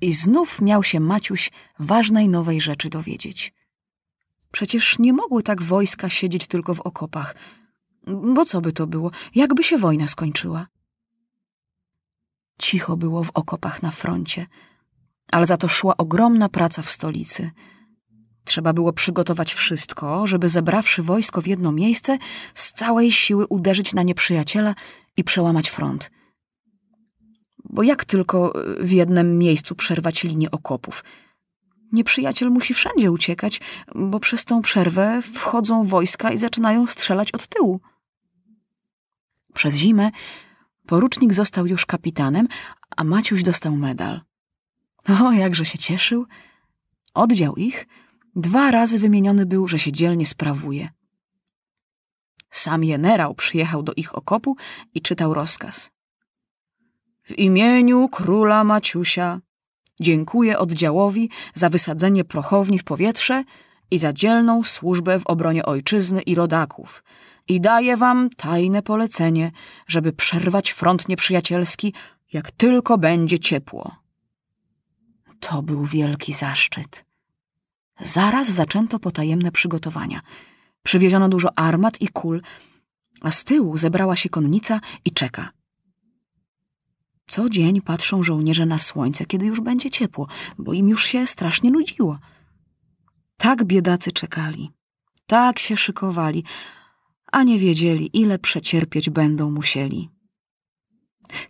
I znów miał się Maciuś ważnej nowej rzeczy dowiedzieć. Przecież nie mogły tak wojska siedzieć tylko w okopach. Bo co by to było? Jakby się wojna skończyła? Cicho było w okopach na froncie, ale za to szła ogromna praca w stolicy. Trzeba było przygotować wszystko, żeby zebrawszy wojsko w jedno miejsce, z całej siły uderzyć na nieprzyjaciela i przełamać front. Bo jak tylko w jednym miejscu przerwać linię okopów? Nieprzyjaciel musi wszędzie uciekać, bo przez tą przerwę wchodzą wojska i zaczynają strzelać od tyłu. Przez zimę porucznik został już kapitanem, a Maciuś dostał medal. O, jakże się cieszył! Oddział ich dwa razy wymieniony był, że się dzielnie sprawuje. Sam generał przyjechał do ich okopu i czytał rozkaz. W imieniu króla Maciusia dziękuję oddziałowi za wysadzenie prochowni w powietrze i za dzielną służbę w obronie ojczyzny i rodaków. I daję wam tajne polecenie, żeby przerwać front nieprzyjacielski, jak tylko będzie ciepło. To był wielki zaszczyt. Zaraz zaczęto potajemne przygotowania. Przywieziono dużo armat i kul, a z tyłu zebrała się konnica i czeka. Co dzień patrzą żołnierze na słońce, kiedy już będzie ciepło, bo im już się strasznie nudziło. Tak biedacy czekali, tak się szykowali, a nie wiedzieli, ile przecierpieć będą musieli.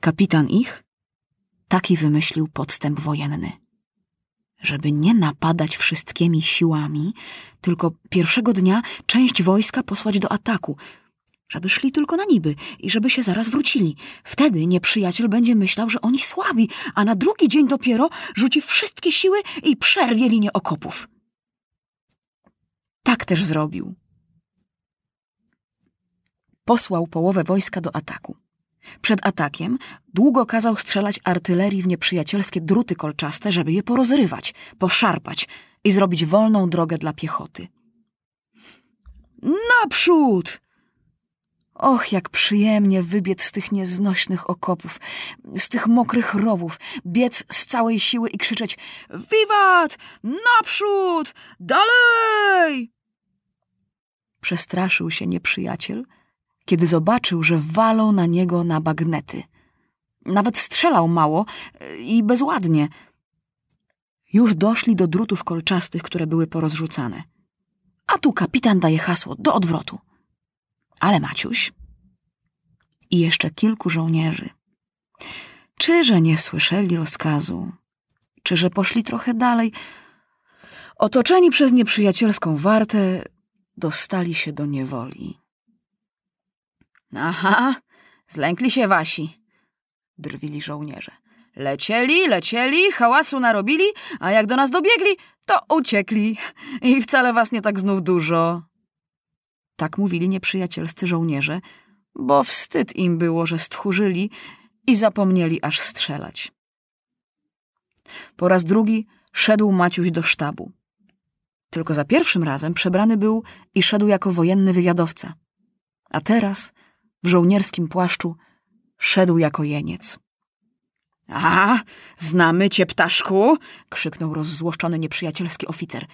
Kapitan ich taki wymyślił podstęp wojenny. Żeby nie napadać wszystkimi siłami, tylko pierwszego dnia część wojska posłać do ataku, żeby szli tylko na niby i żeby się zaraz wrócili. Wtedy nieprzyjaciel będzie myślał, że oni słabi, a na drugi dzień dopiero rzuci wszystkie siły i przerwie linię okopów. Tak też zrobił. Posłał połowę wojska do ataku. Przed atakiem długo kazał strzelać artylerii w nieprzyjacielskie druty kolczaste, żeby je porozrywać, poszarpać i zrobić wolną drogę dla piechoty. Naprzód! Och, jak przyjemnie wybiec z tych nieznośnych okopów, z tych mokrych rowów, biec z całej siły i krzyczeć Wiwat! Naprzód! Dalej! Przestraszył się nieprzyjaciel, kiedy zobaczył, że walą na niego na bagnety. Nawet strzelał mało i bezładnie. Już doszli do drutów kolczastych, które były porozrzucane. A tu kapitan daje hasło do odwrotu. Ale Maciuś i jeszcze kilku żołnierzy. Czyże nie słyszeli rozkazu? Czyże poszli trochę dalej? Otoczeni przez nieprzyjacielską wartę, dostali się do niewoli. Aha, zlękli się wasi, drwili żołnierze. Lecieli, lecieli, hałasu narobili, a jak do nas dobiegli, to uciekli. I wcale was nie tak znów dużo. Tak mówili nieprzyjacielscy żołnierze, bo wstyd im było, że stchórzyli i zapomnieli aż strzelać. Po raz drugi szedł Maciuś do sztabu. Tylko za pierwszym razem przebrany był i szedł jako wojenny wywiadowca. A teraz, w żołnierskim płaszczu, szedł jako jeniec. A, znamy cię, ptaszku! krzyknął rozzłoszczony nieprzyjacielski oficer.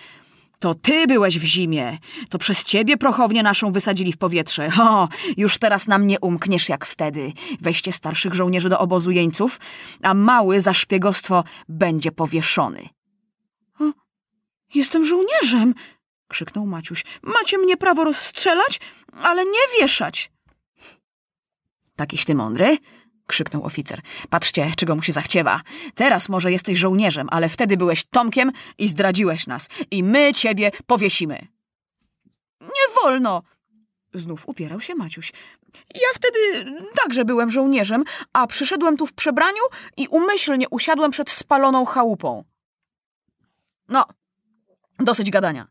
To ty byłeś w zimie. To przez ciebie prochownię naszą wysadzili w powietrze. O, już teraz nam nie umkniesz jak wtedy. Weźcie starszych żołnierzy do obozu jeńców, a mały za szpiegostwo będzie powieszony. O, jestem żołnierzem, krzyknął Maciuś. Macie mnie prawo rozstrzelać, ale nie wieszać. Takiś ty mądry? Krzyknął oficer. Patrzcie, czego mu się zachciewa. Teraz może jesteś żołnierzem, ale wtedy byłeś Tomkiem i zdradziłeś nas. I my ciebie powiesimy. Nie wolno! Znów upierał się Maciuś. Ja wtedy także byłem żołnierzem, a przyszedłem tu w przebraniu i umyślnie usiadłem przed spaloną chałupą. No, dosyć gadania.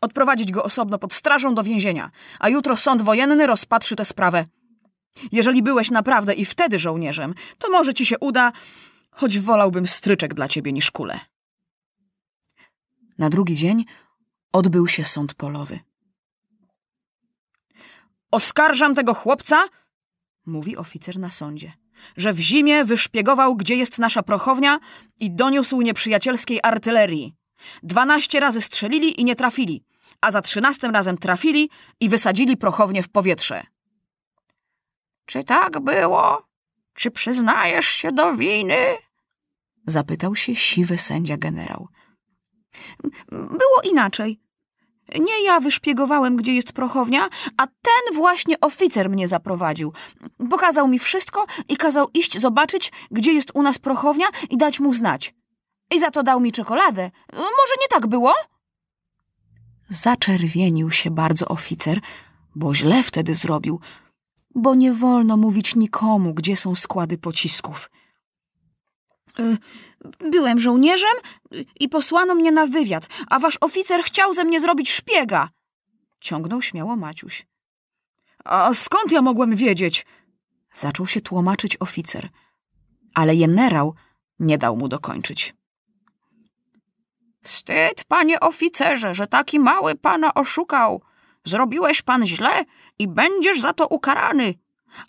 Odprowadzić go osobno pod strażą do więzienia, a jutro sąd wojenny rozpatrzy tę sprawę. Jeżeli byłeś naprawdę i wtedy żołnierzem, to może ci się uda, choć wolałbym stryczek dla ciebie niż kulę. Na drugi dzień odbył się sąd polowy. Oskarżam tego chłopca, mówi oficer na sądzie, że w zimie wyszpiegował, gdzie jest nasza prochownia i doniósł nieprzyjacielskiej artylerii. Dwanaście razy strzelili i nie trafili, a za trzynastym razem trafili i wysadzili prochownię w powietrze. Czy tak było? Czy przyznajesz się do winy? Zapytał się siwy sędzia generał. Było inaczej. Nie ja wyszpiegowałem, gdzie jest prochownia, a ten właśnie oficer mnie zaprowadził. Pokazał mi wszystko i kazał iść zobaczyć, gdzie jest u nas prochownia i dać mu znać. I za to dał mi czekoladę. Może nie tak było? Zaczerwienił się bardzo oficer, bo źle wtedy zrobił, bo nie wolno mówić nikomu, gdzie są składy pocisków. Y, byłem żołnierzem i posłano mnie na wywiad, a wasz oficer chciał ze mnie zrobić szpiega. Ciągnął śmiało Maciuś. A skąd ja mogłem wiedzieć? Zaczął się tłumaczyć oficer, ale generał nie dał mu dokończyć. Wstyd, panie oficerze, że taki mały pana oszukał. Zrobiłeś pan źle i będziesz za to ukarany.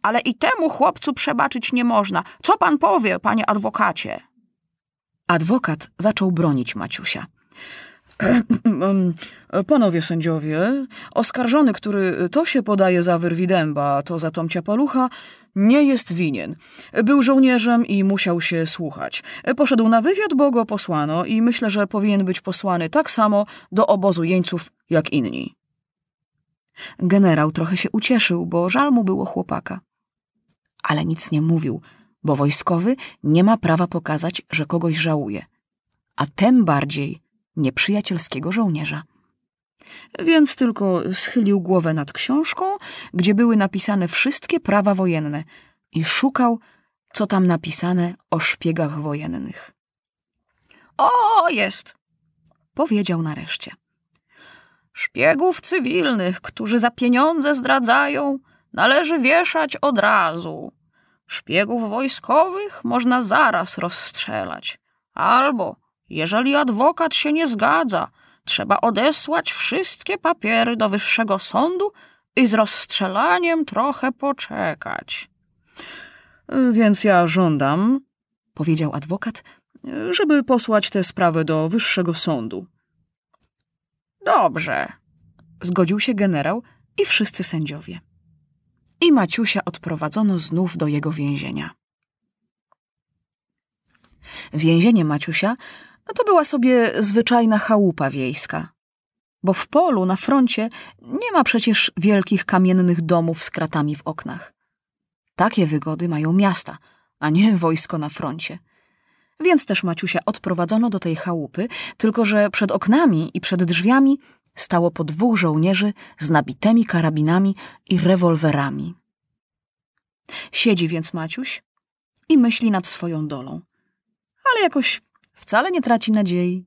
Ale i temu chłopcu przebaczyć nie można. Co pan powie, panie adwokacie? Adwokat zaczął bronić Maciusia. Panowie sędziowie, oskarżony, który to się podaje za wyrwidęba, to za Tomcia Palucha, nie jest winien. Był żołnierzem i musiał się słuchać. Poszedł na wywiad, bo go posłano i myślę, że powinien być posłany tak samo do obozu jeńców jak inni. Generał trochę się ucieszył, bo żal mu było chłopaka. Ale nic nie mówił, bo wojskowy nie ma prawa pokazać, że kogoś żałuje, a tem bardziej nieprzyjacielskiego żołnierza. Więc tylko schylił głowę nad książką, gdzie były napisane wszystkie prawa wojenne i szukał, co tam napisane o szpiegach wojennych. O, jest! Powiedział nareszcie. Szpiegów cywilnych, którzy za pieniądze zdradzają, należy wieszać od razu. Szpiegów wojskowych można zaraz rozstrzelać. Albo, jeżeli adwokat się nie zgadza, trzeba odesłać wszystkie papiery do wyższego sądu i z rozstrzelaniem trochę poczekać. Więc ja żądam, powiedział adwokat, żeby posłać tę sprawę do wyższego sądu. Dobrze, zgodził się generał i wszyscy sędziowie. I Maciusia odprowadzono znów do jego więzienia. Więzienie Maciusia to była sobie zwyczajna chałupa wiejska. Bo w polu, na froncie, nie ma przecież wielkich kamiennych domów z kratami w oknach. Takie wygody mają miasta, a nie wojsko na froncie. Więc też Maciusia odprowadzono do tej chałupy, tylko że przed oknami i przed drzwiami stało po dwóch żołnierzy z nabitymi karabinami i rewolwerami. Siedzi więc Maciuś i myśli nad swoją dolą. Ale jakoś wcale nie traci nadziei.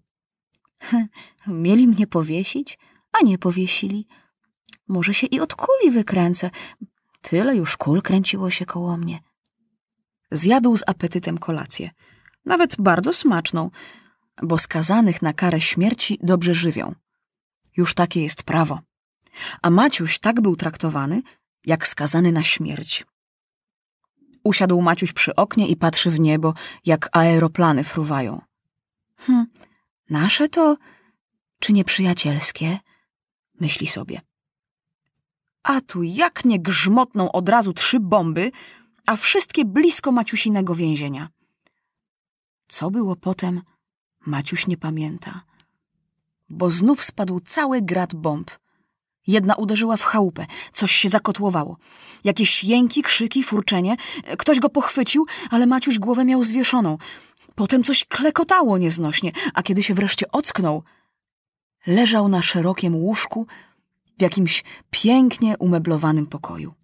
Mieli mnie powiesić, a nie powiesili. Może się i od kuli wykręcę. Tyle już kul kręciło się koło mnie. Zjadł z apetytem kolację, nawet bardzo smaczną, bo skazanych na karę śmierci dobrze żywią. Już takie jest prawo. A Maciuś tak był traktowany, jak skazany na śmierć. Usiadł Maciuś przy oknie i patrzy w niebo, jak aeroplany fruwają. Hm, nasze to czy nieprzyjacielskie? Myśli sobie. A tu jak nie grzmotną od razu trzy bomby, a wszystkie blisko Maciusinego więzienia. Co było potem, Maciuś nie pamięta bo znów spadł cały grad bomb. Jedna uderzyła w chałupę, coś się zakotłowało. Jakieś jęki, krzyki, furczenie. Ktoś go pochwycił, ale Maciuś głowę miał zwieszoną. Potem coś klekotało nieznośnie, a kiedy się wreszcie ocknął, leżał na szerokim łóżku w jakimś pięknie umeblowanym pokoju.